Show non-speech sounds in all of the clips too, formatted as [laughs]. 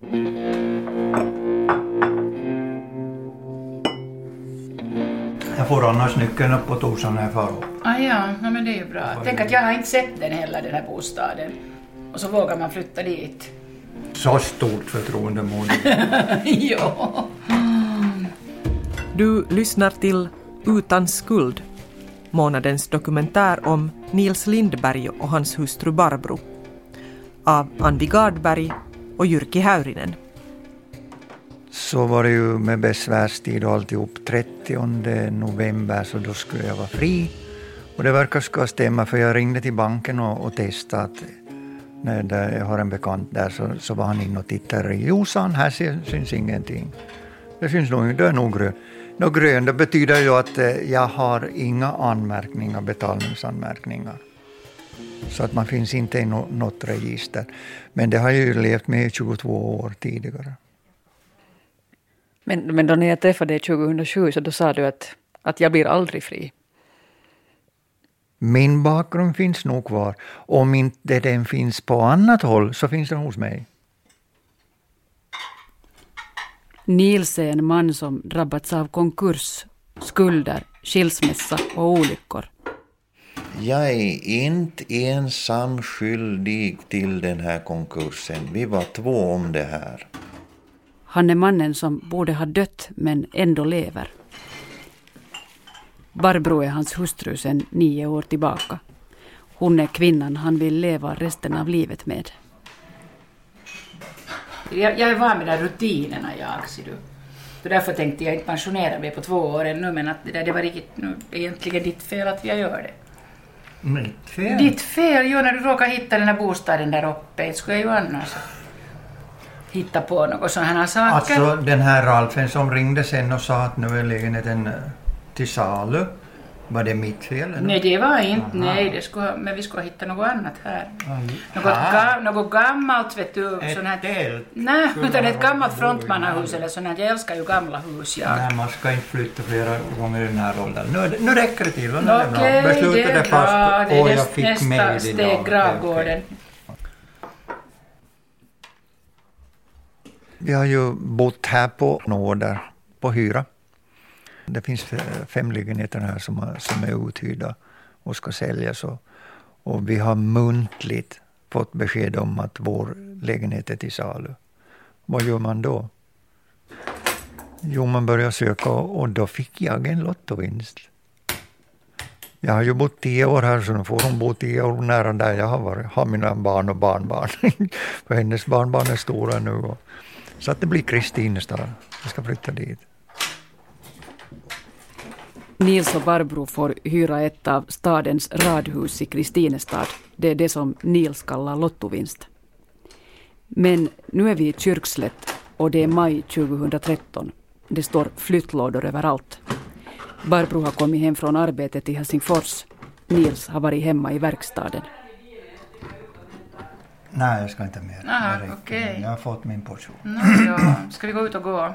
Jag får annars nyckeln upp på torsdagen när jag far upp. Ah, ja, ja, men det är ju bra. Tänk att jag har inte sett den heller, den här bostaden. Och så vågar man flytta dit. Så stort förtroende må du. [laughs] ja. Du lyssnar till Utan skuld, månadens dokumentär om Nils Lindberg och hans hustru Barbro av Anvi Gardberg och Jyrki Häyrinen. Så var det ju med besvärstid och alltihop 30 november så då skulle jag vara fri. Och det verkar ska stämma för jag ringde till banken och, och testade att när där jag har en bekant där så, så var han inne och tittade. Jo, sa han, här syns ingenting. Det syns nog, det är nog grönt. Nå, grön, det betyder ju att eh, jag har inga anmärkningar, betalningsanmärkningar. Så att man finns inte i något register. Men det har jag ju levt med i 22 år tidigare. Men, men då när jag träffade dig 2007 så då sa du att, att jag blir aldrig fri. Min bakgrund finns nog kvar. Om inte den finns på annat håll så finns den hos mig. Nils är en man som drabbats av konkurs, skulder, skilsmässa och olyckor. Jag är inte ensam skyldig till den här konkursen. Vi var två om det här. Han är mannen som borde ha dött men ändå lever. Barbro är hans hustru sedan nio år tillbaka. Hon är kvinnan han vill leva resten av livet med. Jag, jag är van med de där rutinerna jag, ser du. Så därför tänkte jag inte pensionera mig på två år ännu, men att det, där, det var riktigt, nu, egentligen ditt fel att jag gör det. Mitt fel? Ditt fel, jo, när du råkar hitta den där bostaden där uppe. Det skulle jag ju annars hitta på något sådana här saker. Alltså den här Ralfen som ringde sen och sa att nu är lägenheten eh, till salu. Var det mitt fel? Eller? Nej, det var inte. Aha. Nej, det skulle, men vi skulle hitta något annat här. Något, ga, något gammalt, vet du. Ett sån här, tält? Nej, utan ett gammalt frontmannahus eller sånt här. Jag älskar ju gamla hus. Ja. Nej, man ska inte flytta flera gånger i den här åldern. Nu, nu räcker det till. Okej, okay, är Beslutet det är, är fast och jag fick nästa steg. Gravgården. Vi har ju bott här på nåder, på hyra. Det finns fem lägenheter här som, som är uthyrda och ska säljas. Och, och vi har muntligt fått besked om att vår lägenhet är till salu. Vad gör man då? Jo, man börjar söka och då fick jag en lottovinst. Jag har ju bott tio år här, så nu får hon bo tio år nära där jag har varit. Har mina barn och barnbarn. [laughs] För hennes barnbarn är stora nu. Och, så att det blir Kristinestad. Jag ska flytta dit. Nils och Barbro får hyra ett av stadens radhus i Kristinestad. Det är det som Nils kallar lottovinst. Men nu är vi i Kyrkslätt och det är maj 2013. Det står flyttlådor överallt. Barbro har kommit hem från arbetet i Helsingfors. Nils har varit hemma i verkstaden. Nej, jag ska inte mer. Aha, okay. Jag har fått min portion. No, ja. Ska vi gå ut och gå?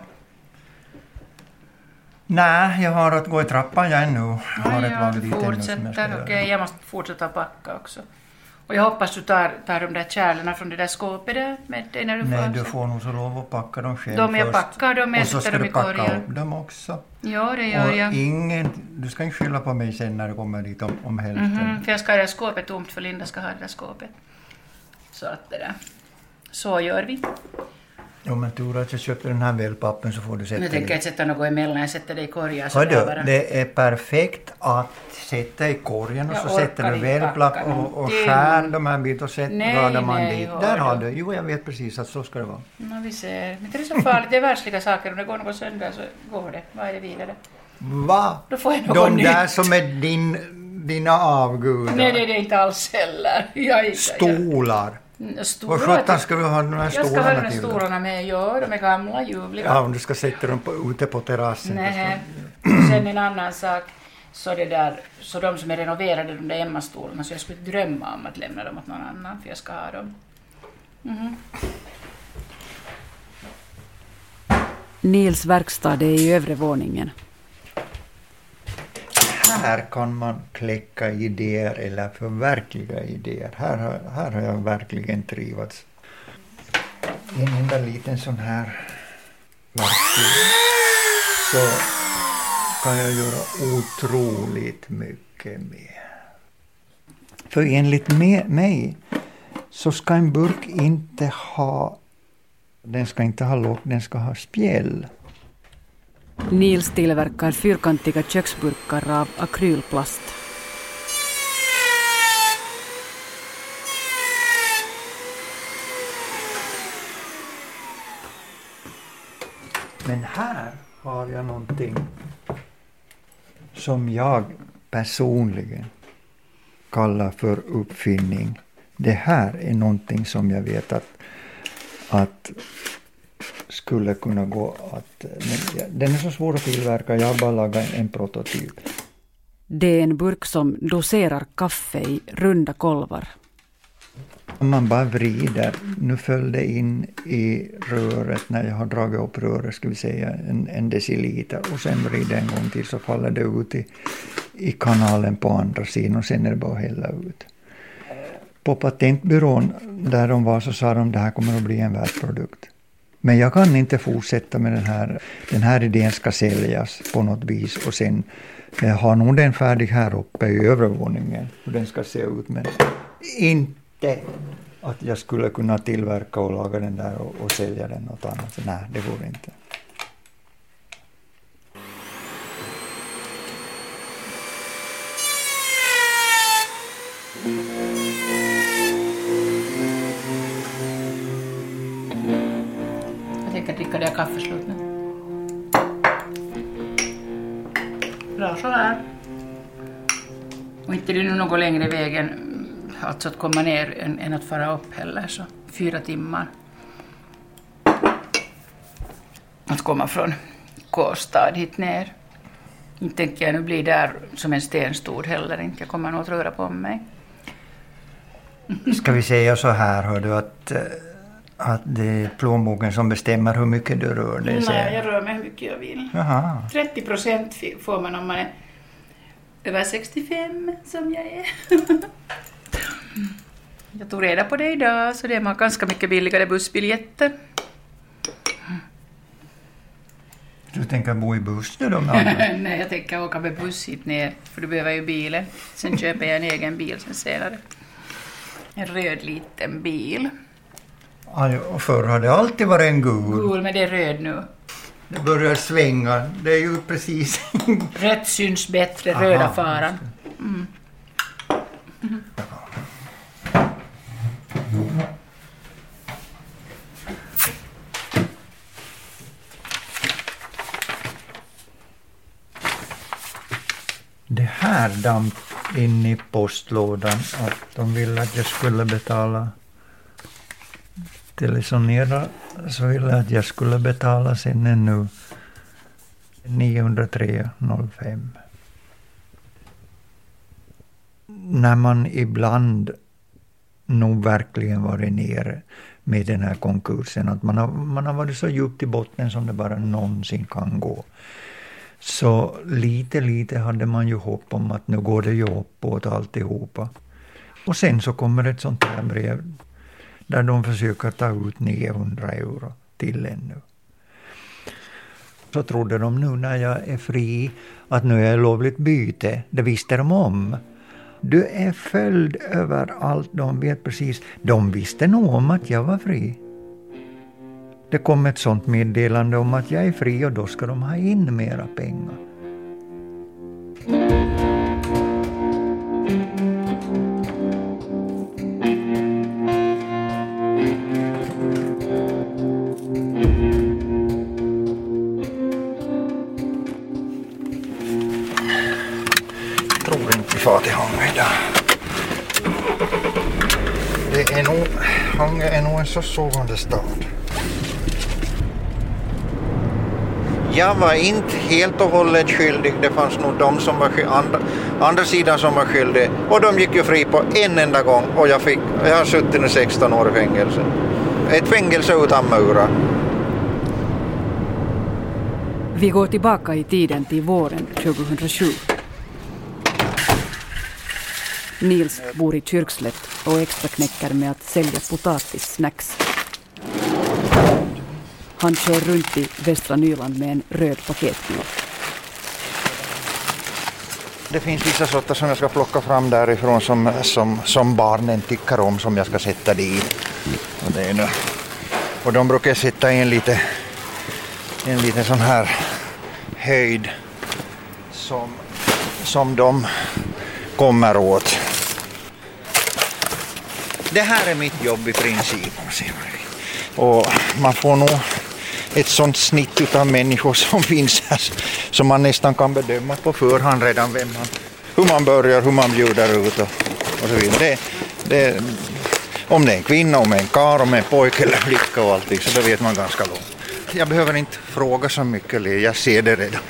Nej, jag har att gå i trappan jag ännu. Jag har ja, ett vanligt fortsätter. Okej, okay, jag måste fortsätta packa också. Och jag hoppas du tar, tar de där kärlen från det där skåpet där med dig när du Nej, får. du får nog så lov att packa dem själv De jag först. packar dem, jag Och så ska du packa korgen. upp dem också. Ja, det gör och jag. Ingen, du ska inte skylla på mig sen när du kommer dit om, om hälften. Mhm, för jag ska ha det där skåpet tomt för Linda ska ha det där skåpet. Så att det där. Så gör vi. Jo, men tur att jag köpte den här wellpappen så får du sätta Nu tänker jag dig. inte sätta något emellan, jag sätter det i där Hördu, bara. det är perfekt att sätta i korgen och Jag så sätter du wellpapp och, och skär de här bitarna och sätter radar man nej, dit. Där har du. Jo, jag vet precis att så ska det vara. No, vi ser. Men det är så farligt, det är världsliga saker. Om det går något sönder så går det. Vad är det vidare? Va? Då får jag något De nytt. där som är din, dina avgudar. Nej, det är det inte alls heller. Jag, jag, Stolar. Vad sjutton ska du ha de här Jag ska ha de stolarna här till? stolarna med, ja, de är gamla, ljuvliga. Ja, om du ska sätta dem på, ute på terrassen. Nej. Sen en annan sak, så det där, så de som är renoverade, de där Emma-stolarna, så jag skulle drömma om att lämna dem åt någon annan, för jag ska ha dem. Mhm. Nils verkstad är i övre våningen. Här kan man kläcka idéer eller förverkliga idéer. Här har, här har jag verkligen trivats. en enda liten sån här verktyg så kan jag göra otroligt mycket med. För enligt mig så ska en burk inte ha den ska inte ha lock, den ska ha spjäll. Nils tillverkar fyrkantiga köksburkar av akrylplast. Men här har jag någonting som jag personligen kallar för uppfinning. Det här är någonting som jag vet att, att skulle kunna gå att... Men den är så svår att tillverka, jag har bara lagat en prototyp. Det är en burk som doserar kaffe i runda kolvar. Om man bara vrider, nu föll det in i röret när jag har dragit upp röret, ska vi säga en, en deciliter och sen vrider en gång till så faller det ut i, i kanalen på andra sidan och sen är det bara att hälla ut. På patentbyrån där de var så sa de det här kommer att bli en världsprodukt. Men jag kan inte fortsätta med den här, den här idén ska säljas på något vis och sen jag har nog den färdig här uppe i övervåningen hur den ska se ut men inte att jag skulle kunna tillverka och laga den där och, och sälja den något annat. Nej, det går inte. Tänker nu. Bra sådär. Och inte det är nu något längre vägen alltså att komma ner än, än att fara upp heller, så fyra timmar. Att komma från Kårstad hit ner. Inte tänker jag nu bli där som en stenstod heller, inte jag kommer nog att röra på mig. Ska vi säga så här, hör du, att, eh, att det är plånboken som bestämmer hur mycket du rör dig? Nej, jag rör mig hur mycket jag vill. Jaha. 30 procent får man om man är över 65, som jag är. [laughs] Jag tog reda på det idag, så det är ganska mycket billigare bussbiljetter. Du tänker bo i buss nu då? [laughs] Nej, jag tänker åka med buss hit ner, för du behöver ju bilen. Sen köper jag en egen bil sen senare. En röd liten bil. Förr har det alltid varit en gul. Gul, men det är röd nu. Det börjar svänga. Det är ju precis... Rött syns bättre, röda faran. Mm. Mm. Det här damp in i postlådan att de ville att jag skulle betala till så ville att jag skulle betala sen ännu 903,05. När man ibland nog verkligen varit nere med den här konkursen. Att man har, man har varit så djupt i botten som det bara någonsin kan gå. Så lite, lite hade man ju hopp om att nu går det ju uppåt alltihopa. Och sen så kommer ett sånt här brev där de försöker ta ut 900 euro till ännu. Så trodde de nu när jag är fri att nu är jag lovligt byte. Det visste de om. Du är följd överallt, de vet precis. De visste nog om att jag var fri. Det kom ett sånt meddelande om att jag är fri och då ska de ha in mera pengar. En så sovande stad. Jag var inte helt och hållet skyldig. Det fanns nog de som var andra, andra sidan som var skyldiga. Och de gick ju fri på en enda gång och jag, fick, jag har suttit nu 16 år i fängelse. Ett fängelse utan murar. Vi går tillbaka i tiden till våren 2007. Nils bor i Kyrkslätt och extraknäcker med att sälja potatissnacks. Han kör runt i västra Nyland med en röd paketbil. Det finns vissa sorter som jag ska plocka fram därifrån som, som, som barnen tycker om som jag ska sätta dit. Och, det är och de brukar jag sätta i en lite, en liten sån här höjd som, som de kommer åt. Det här är mitt jobb i princip. Och man får nog ett sånt snitt av människor som finns här som man nästan kan bedöma på förhand redan vem man, hur man börjar, hur man bjuder ut och, och så vidare. Det, det, om det är en kvinna, om det är en karl, om det är en pojke eller flicka och allting så det vet man ganska långt. Jag behöver inte fråga så mycket, jag ser det redan.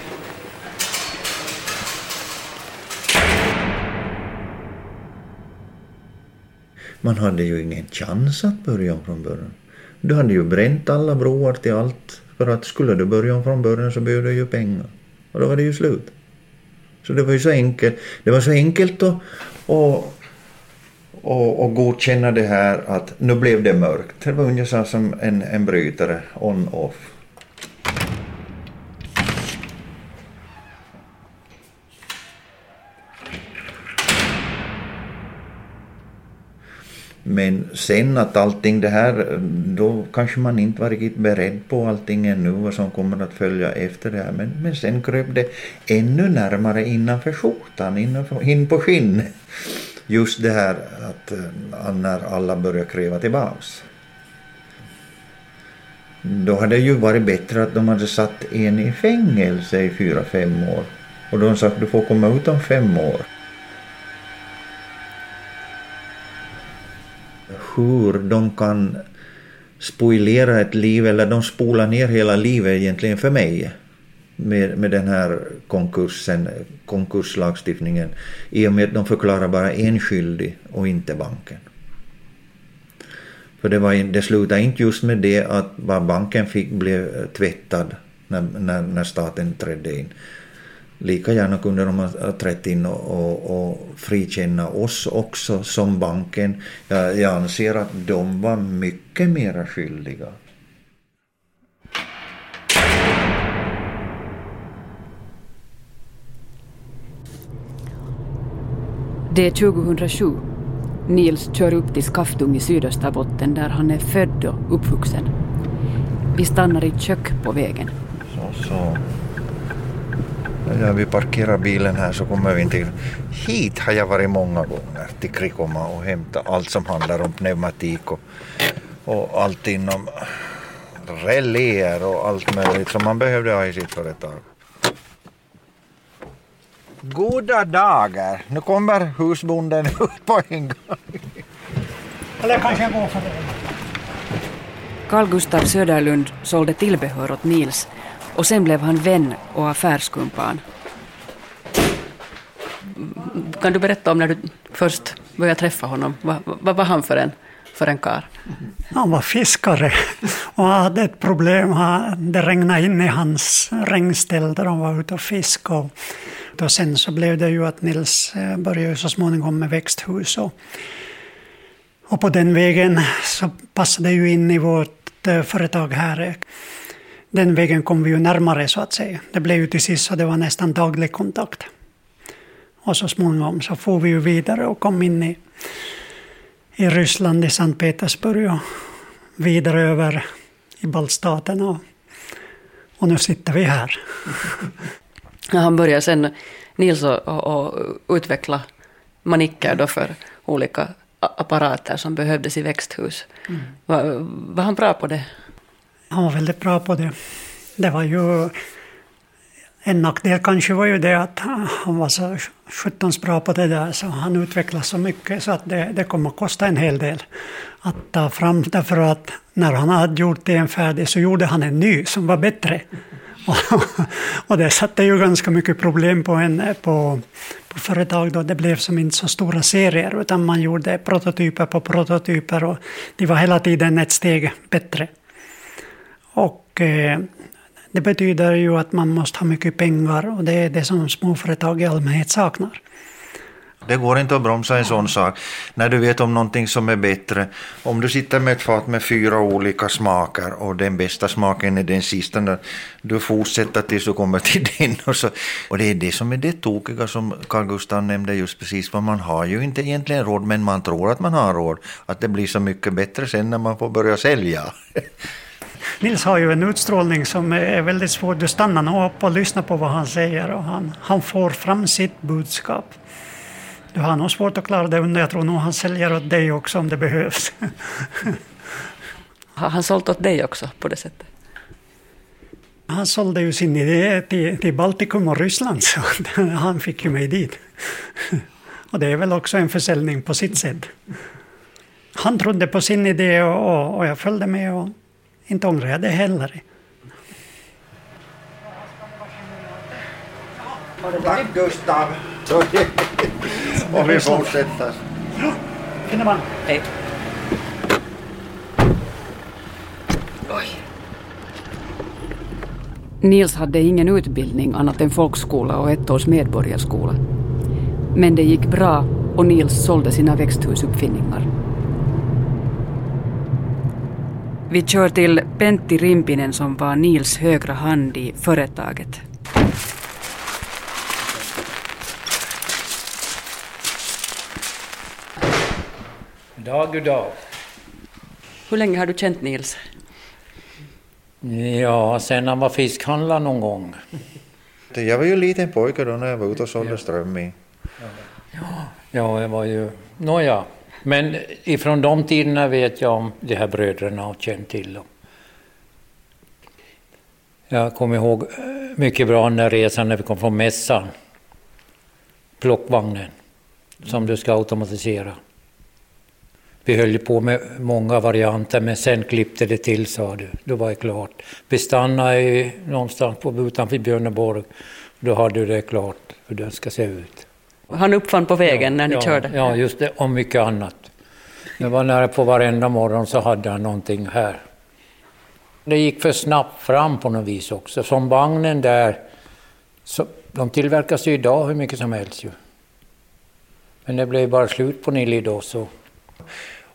Man hade ju ingen chans att börja om från början. Du hade ju bränt alla broar till allt. För att skulle du börja om från början så behövde du ju pengar. Och då var det ju slut. Så det var ju så enkelt. Det var så enkelt att och, och, och godkänna det här att nu blev det mörkt. Det var ungefär som en, en brytare, on-off. Men sen att allting det här, då kanske man inte var riktigt beredd på allting ännu vad som kommer att följa efter det här. Men, men sen kröp det ännu närmare innanför skjortan, innanför, in på skinn. Just det här att eh, när alla börjar kräva tillbaks. Då hade det ju varit bättre att de hade satt en i fängelse i fyra, fem år. Och de sagt du får komma ut om fem år. Hur de kan spoilera ett liv eller de spolar ner hela livet egentligen för mig med, med den här konkursen, konkurslagstiftningen i och med att de förklarar bara en skyldig och inte banken. För det, var, det slutade inte just med det att vad banken fick blev tvättad när, när, när staten trädde in lika gärna kunde de ha trätt in och, och, och frikänna oss också som banken. Jag, jag anser att de var mycket mera skyldiga. Det är 2007. Nils kör upp till Skaftung i Sydösterbotten där han är född och uppvuxen. Vi stannar i ett kök på vägen. Så, så. När vi parkerar bilen här så kommer vi till... Hit har jag varit många gånger, till Krikoma och hämtat allt som handlar om pneumatik och, och allt inom reläer och allt möjligt som man behövde ha i sitt företag. Goda dagar! Nu kommer husbonden [laughs] ut på en gång. Eller kanske jag går för det. Carl Gustav Söderlund sålde tillbehör åt Nils och sen blev han vän och affärskumpan. Kan du berätta om när du först började träffa honom? Vad, vad var han för en, för en kar? Han var fiskare och hade ett problem. Det regnade in i hans regnställ där han var ute och fiskade. Och sen så blev det ju att Nils eh, började så småningom med växthus. Och, och på den vägen så passade det ju in i vårt eh, företag här den vägen kom vi ju närmare så att säga. Det blev ju till sist så det var nästan daglig kontakt. Och så småningom så får vi ju vidare och kom in i, i Ryssland, i Sankt Petersburg och vidare över i baltstaten och, och nu sitter vi här. [laughs] Han började sen, Nils, att utveckla manicker då för olika apparater som behövdes i växthus. Mm. Var, var han bra på det? Han var väldigt bra på det. Det var ju en nackdel kanske var ju det att han var så sjuttons bra på det där så han utvecklade så mycket så att det, det kommer att kosta en hel del att ta fram därför att när han hade gjort det en färdig så gjorde han en ny som var bättre. [laughs] och det satte ju ganska mycket problem på, en, på, på företag då. Det blev som inte så stora serier utan man gjorde prototyper på prototyper och de var hela tiden ett steg bättre. Och eh, det betyder ju att man måste ha mycket pengar och det är det som småföretag i allmänhet saknar. Det går inte att bromsa en sån sak. När du vet om någonting som är bättre. Om du sitter med ett fat med fyra olika smaker och den bästa smaken är den sista. Du fortsätter tills du kommer till [laughs] den. Och, så. och det är det som är det tokiga som Carl Gustav nämnde just precis. För man har ju inte egentligen råd men man tror att man har råd. Att det blir så mycket bättre sen när man får börja sälja. [laughs] Nils har ju en utstrålning som är väldigt svår. Du stannar nog upp och lyssnar på vad han säger och han, han får fram sitt budskap. Du har nog svårt att klara det under. Jag tror nog han säljer åt dig också om det behövs. [laughs] Har han sålt åt dig också på det sättet? Han sålde ju sin idé till, till Baltikum och Ryssland så [laughs] han fick ju mig dit. [laughs] Och det är väl också en försäljning på sitt sätt. Han trodde på sin idé och, och jag följde med och inte ångrar jag det heller. Tack Gustav! [laughs] och vi fortsätter. Finneman. Hej. Nils hade ingen utbildning annat än folkskola och ett års medborgarskola. Men det gick bra och Nils sålde sina växthusuppfinningar. Vi kör till Pentti Rimpinen som var Nils högra hand i företaget. Dag, god dag. Hur länge har du känt Nils? Ja, sen han var fiskhandlare någon gång. Jag var ju liten pojke då när jag var ute och sålde ström i. Ja, jag var ju... Nåja. Men ifrån de tiderna vet jag om de här bröderna och känt till dem. Jag kommer ihåg eh, mycket bra den där resan när vi kom från mässan. Plockvagnen som du ska automatisera. Vi höll på med många varianter men sen klippte det till sa du. Då var det klart. Vi stannade någonstans på, utanför Björneborg. Då hade du det klart hur det ska se ut. Han uppfann på vägen ja, när ni ja, körde? Ja, just det. Och mycket annat. Det var nära på varenda morgon så hade han någonting här. Det gick för snabbt fram på något vis också. Som vagnen där, så, de tillverkas ju idag hur mycket som helst ju. Men det blev bara slut på Nilly då så.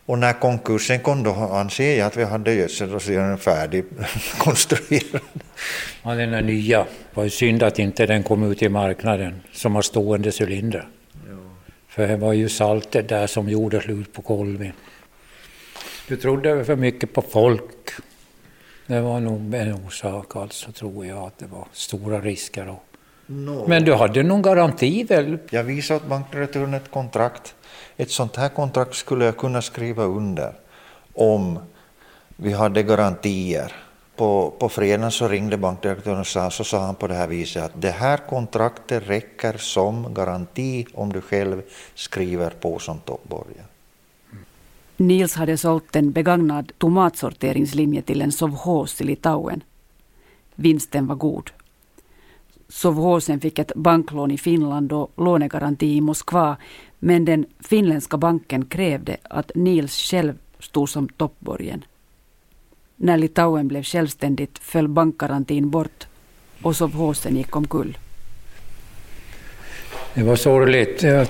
Och när konkursen kom då anser jag att vi hade gödselrosinen färdig [laughs] konstruerad. Ja, den är nya. Det var ju synd att inte den kom ut i marknaden som har stående cylindrar. För det var ju saltet där som gjorde slut på kolven. Du trodde för mycket på folk. Det var nog en orsak alltså, tror jag, att det var stora risker. Och... No. Men du hade någon garanti väl? Jag visade åt bankdirektören ett kontrakt. Ett sånt här kontrakt skulle jag kunna skriva under om vi hade garantier. På, på fredagen så ringde bankdirektören och sa, så sa han på det här viset att det här kontraktet räcker som garanti om du själv skriver på som toppborgen. Nils hade sålt en begagnad tomatsorteringslinje till en sovhås i Litauen. Vinsten var god. Sovhåsen fick ett banklån i Finland och lånegaranti i Moskva men den finländska banken krävde att Nils själv stod som toppborgen. När Litauen blev självständigt föll bankgarantin bort och sovhåsen gick omkull. Det var sorgligt. Jag,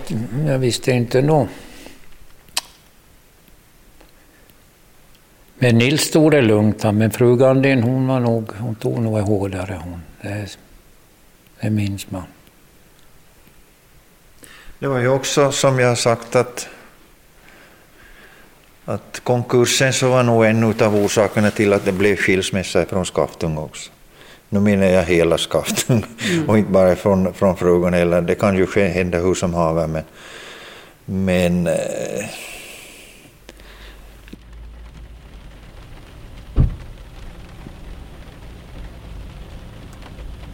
jag visste inte nog. Men Nils stod det lugnt, men fru Gandin hon var nog, hon tog nog hårdare hon. Det, det minns man. Det var ju också som jag sagt att, att konkursen så var nog en av orsakerna till att det blev skilsmässa från Skaftung också. Nu menar jag hela Skaftung [laughs] mm. och inte bara från, från frugan heller. Det kan ju hända hur som haver men, men eh,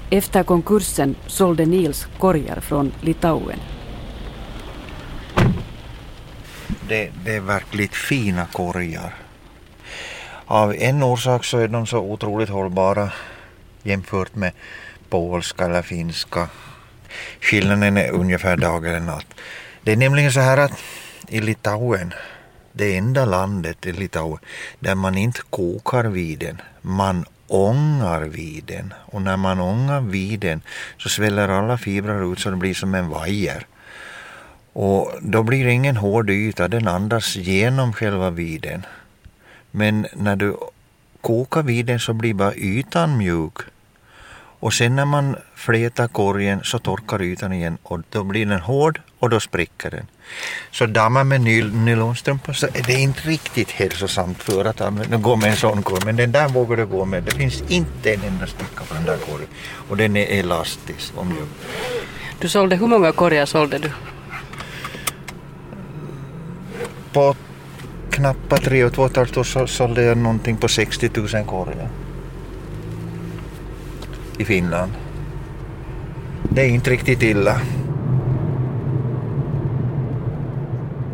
Efter konkursen sålde Nils korgar från Litauen. Det, det, är verkligt fina korgar. Av en orsak så är de så otroligt hållbara jämfört med polska eller finska. Skillnaden är ungefär dag eller natt. Det är nämligen så här att i Litauen, det enda landet i Litauen där man inte kokar viden, man ångar viden. Och när man ångar viden så sväller alla fibrer ut så det blir som en vajer. Och då blir det ingen hård yta, den andas genom själva viden. Men när du kokar viden så blir bara ytan mjuk. Och sen när man flätar korgen så torkar ytan igen och då blir den hård och då spricker den. Så dammar med nyl nylonstrumpor så är det inte riktigt hälsosamt för att gå med en sån korg. Men den där vågar du gå med. Det finns inte en enda spricka på den där korgen. Och den är elastisk och mjuk. Du sålde, hur många korgar sålde du? På knappt tre och två och ett halvt år så sålde jag någonting på 60 000 korgar. I Finland. Det är inte riktigt illa.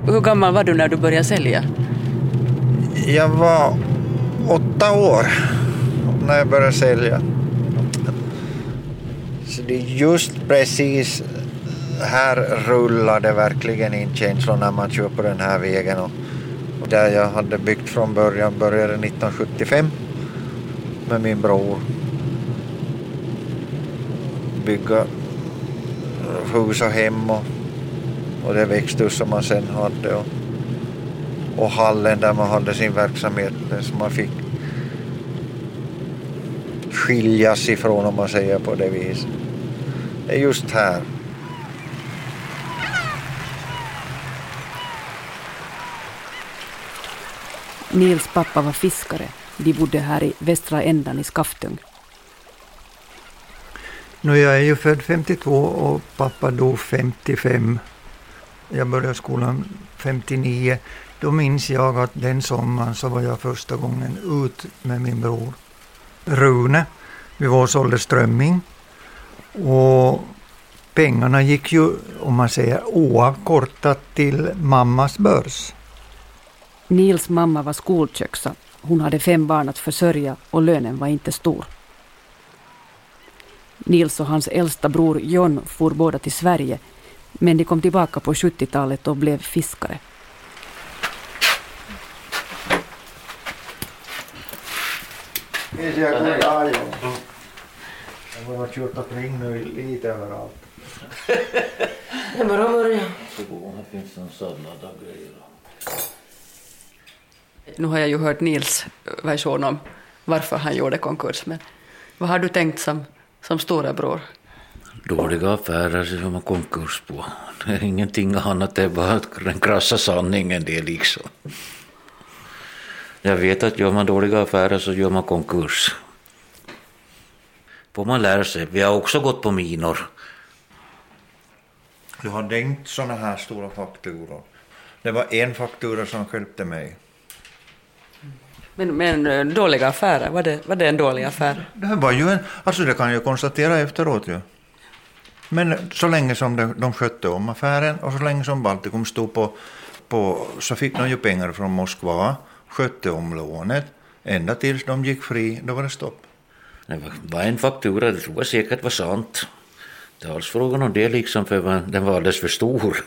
Hur gammal var du när du började sälja? Jag var åtta år när jag började sälja. Så det är just precis här rullar det verkligen in känslor när man kör på den här vägen. Och, och där jag hade byggt från början började 1975 med min bror. Bygga hus och hem och, och det växthus som man sen hade. Och, och hallen där man hade sin verksamhet som man fick skiljas ifrån om man säger på det viset. Det är just här. Nils pappa var fiskare. De bodde här i västra ändan i Skaftung. Nu, jag är ju född 52 och pappa dog 55. Jag började skolan 59. Då minns jag att den sommaren så var jag första gången ut med min bror Rune. Vi var och sålde strömming. Och pengarna gick ju, om man säger oavkortat, till mammas börs. Nils mamma var skolköksa. Hon hade fem barn att försörja och lönen var inte stor. Nils och hans äldsta bror John for båda till Sverige men de kom tillbaka på 70-talet och blev fiskare. Jag har kört omkring nu lite överallt. Det är finns en sallad och grejer. Nu har jag ju hört Nils version om varför han gjorde konkurs, men vad har du tänkt som, som storebror? Dåliga affärer som har konkurs på. Det är ingenting annat, det är bara den krassa sanningen det liksom. Jag vet att gör man dåliga affärer så gör man konkurs. Får man lära sig. Vi har också gått på minor. Du hade inte sådana här stora fakturor. Det var en faktura som stjälpte mig. Men, men eh, dåliga affärer, var det, var det en dålig affär? Det här var ju en, alltså det kan jag konstatera efteråt ju. Men så länge som de, de skötte om affären och så länge som Baltikum stod på, på så fick de ju pengar från Moskva, skötte om lånet, ända tills de gick fri, då var det stopp. Det var en faktura, det tror jag säkert var sant. Det är alls frågan om det liksom, för den var alldeles för stor.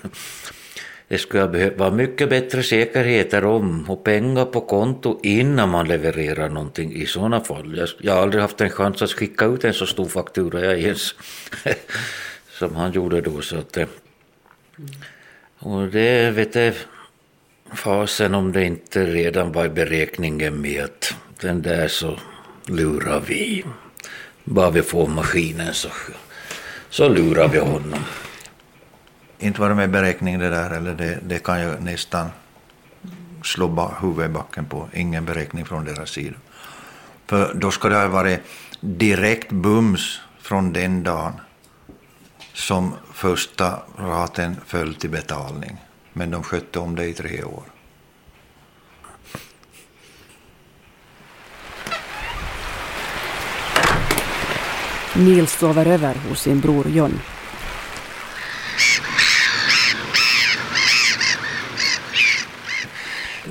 Det skulle vara mycket bättre säkerheter om och pengar på konto innan man levererar någonting i sådana fall. Jag, jag har aldrig haft en chans att skicka ut en så stor faktura jag ens [laughs] som han gjorde då. Så att, eh. och det vet jag fasen om det inte redan var i beräkningen med att den där så lurar vi. Bara vi får maskinen så, så lurar vi honom inte vara med i beräkning det där, eller det, det kan jag nästan slå huvudet i backen på. Ingen beräkning från deras sida. För då ska det ha varit direkt bums från den dagen som första raten föll till betalning. Men de skötte om det i tre år. Nils sover över hos sin bror John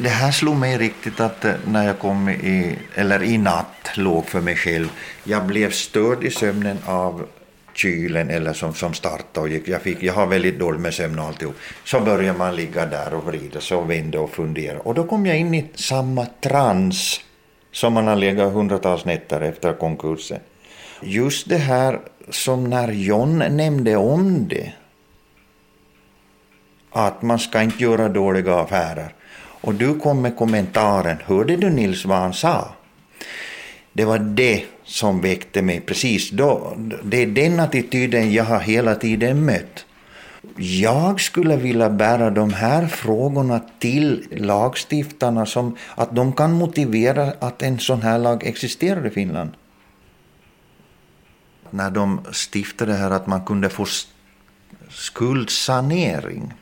det här slog mig riktigt att eh, när jag kom i, eller i natt, låg för mig själv, jag blev störd i sömnen av kylen eller som, som startade och gick. Jag, fick, jag har väldigt dåligt med sömn och alltihop. Så börjar man ligga där och vrida sig och vända och fundera. Och då kom jag in i samma trans som man har legat hundratals nätter efter konkursen. Just det här som när John nämnde om det att man ska inte göra dåliga affärer. Och du kom med kommentaren, hörde du Nils vad han sa? Det var det som väckte mig precis då. Det är den attityden jag har hela tiden mött. Jag skulle vilja bära de här frågorna till lagstiftarna som att de kan motivera att en sån här lag existerar i Finland. När de stiftade det här att man kunde få skuldsanering.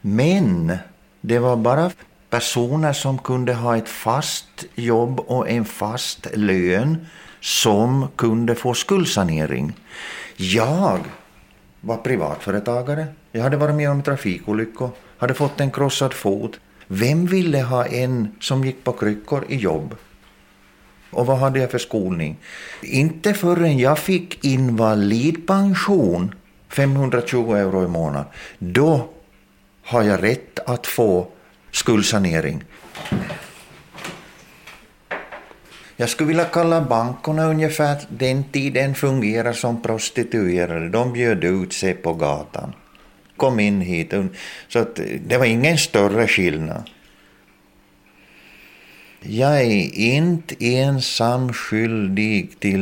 Men det var bara personer som kunde ha ett fast jobb och en fast lön som kunde få skuldsanering. Jag var privatföretagare. Jag hade varit med om trafikolyckor, hade fått en krossad fot. Vem ville ha en som gick på kryckor i jobb? Och vad hade jag för skolning? Inte förrän jag fick invalidpension, 520 euro i månaden, då har jag rätt att få skuldsanering. Jag skulle vilja kalla bankerna ungefär den tiden fungerar som prostituerade. De bjöd ut sig på gatan. Kom in hit. Så att det var ingen större skillnad. Jag är inte ensam skyldig till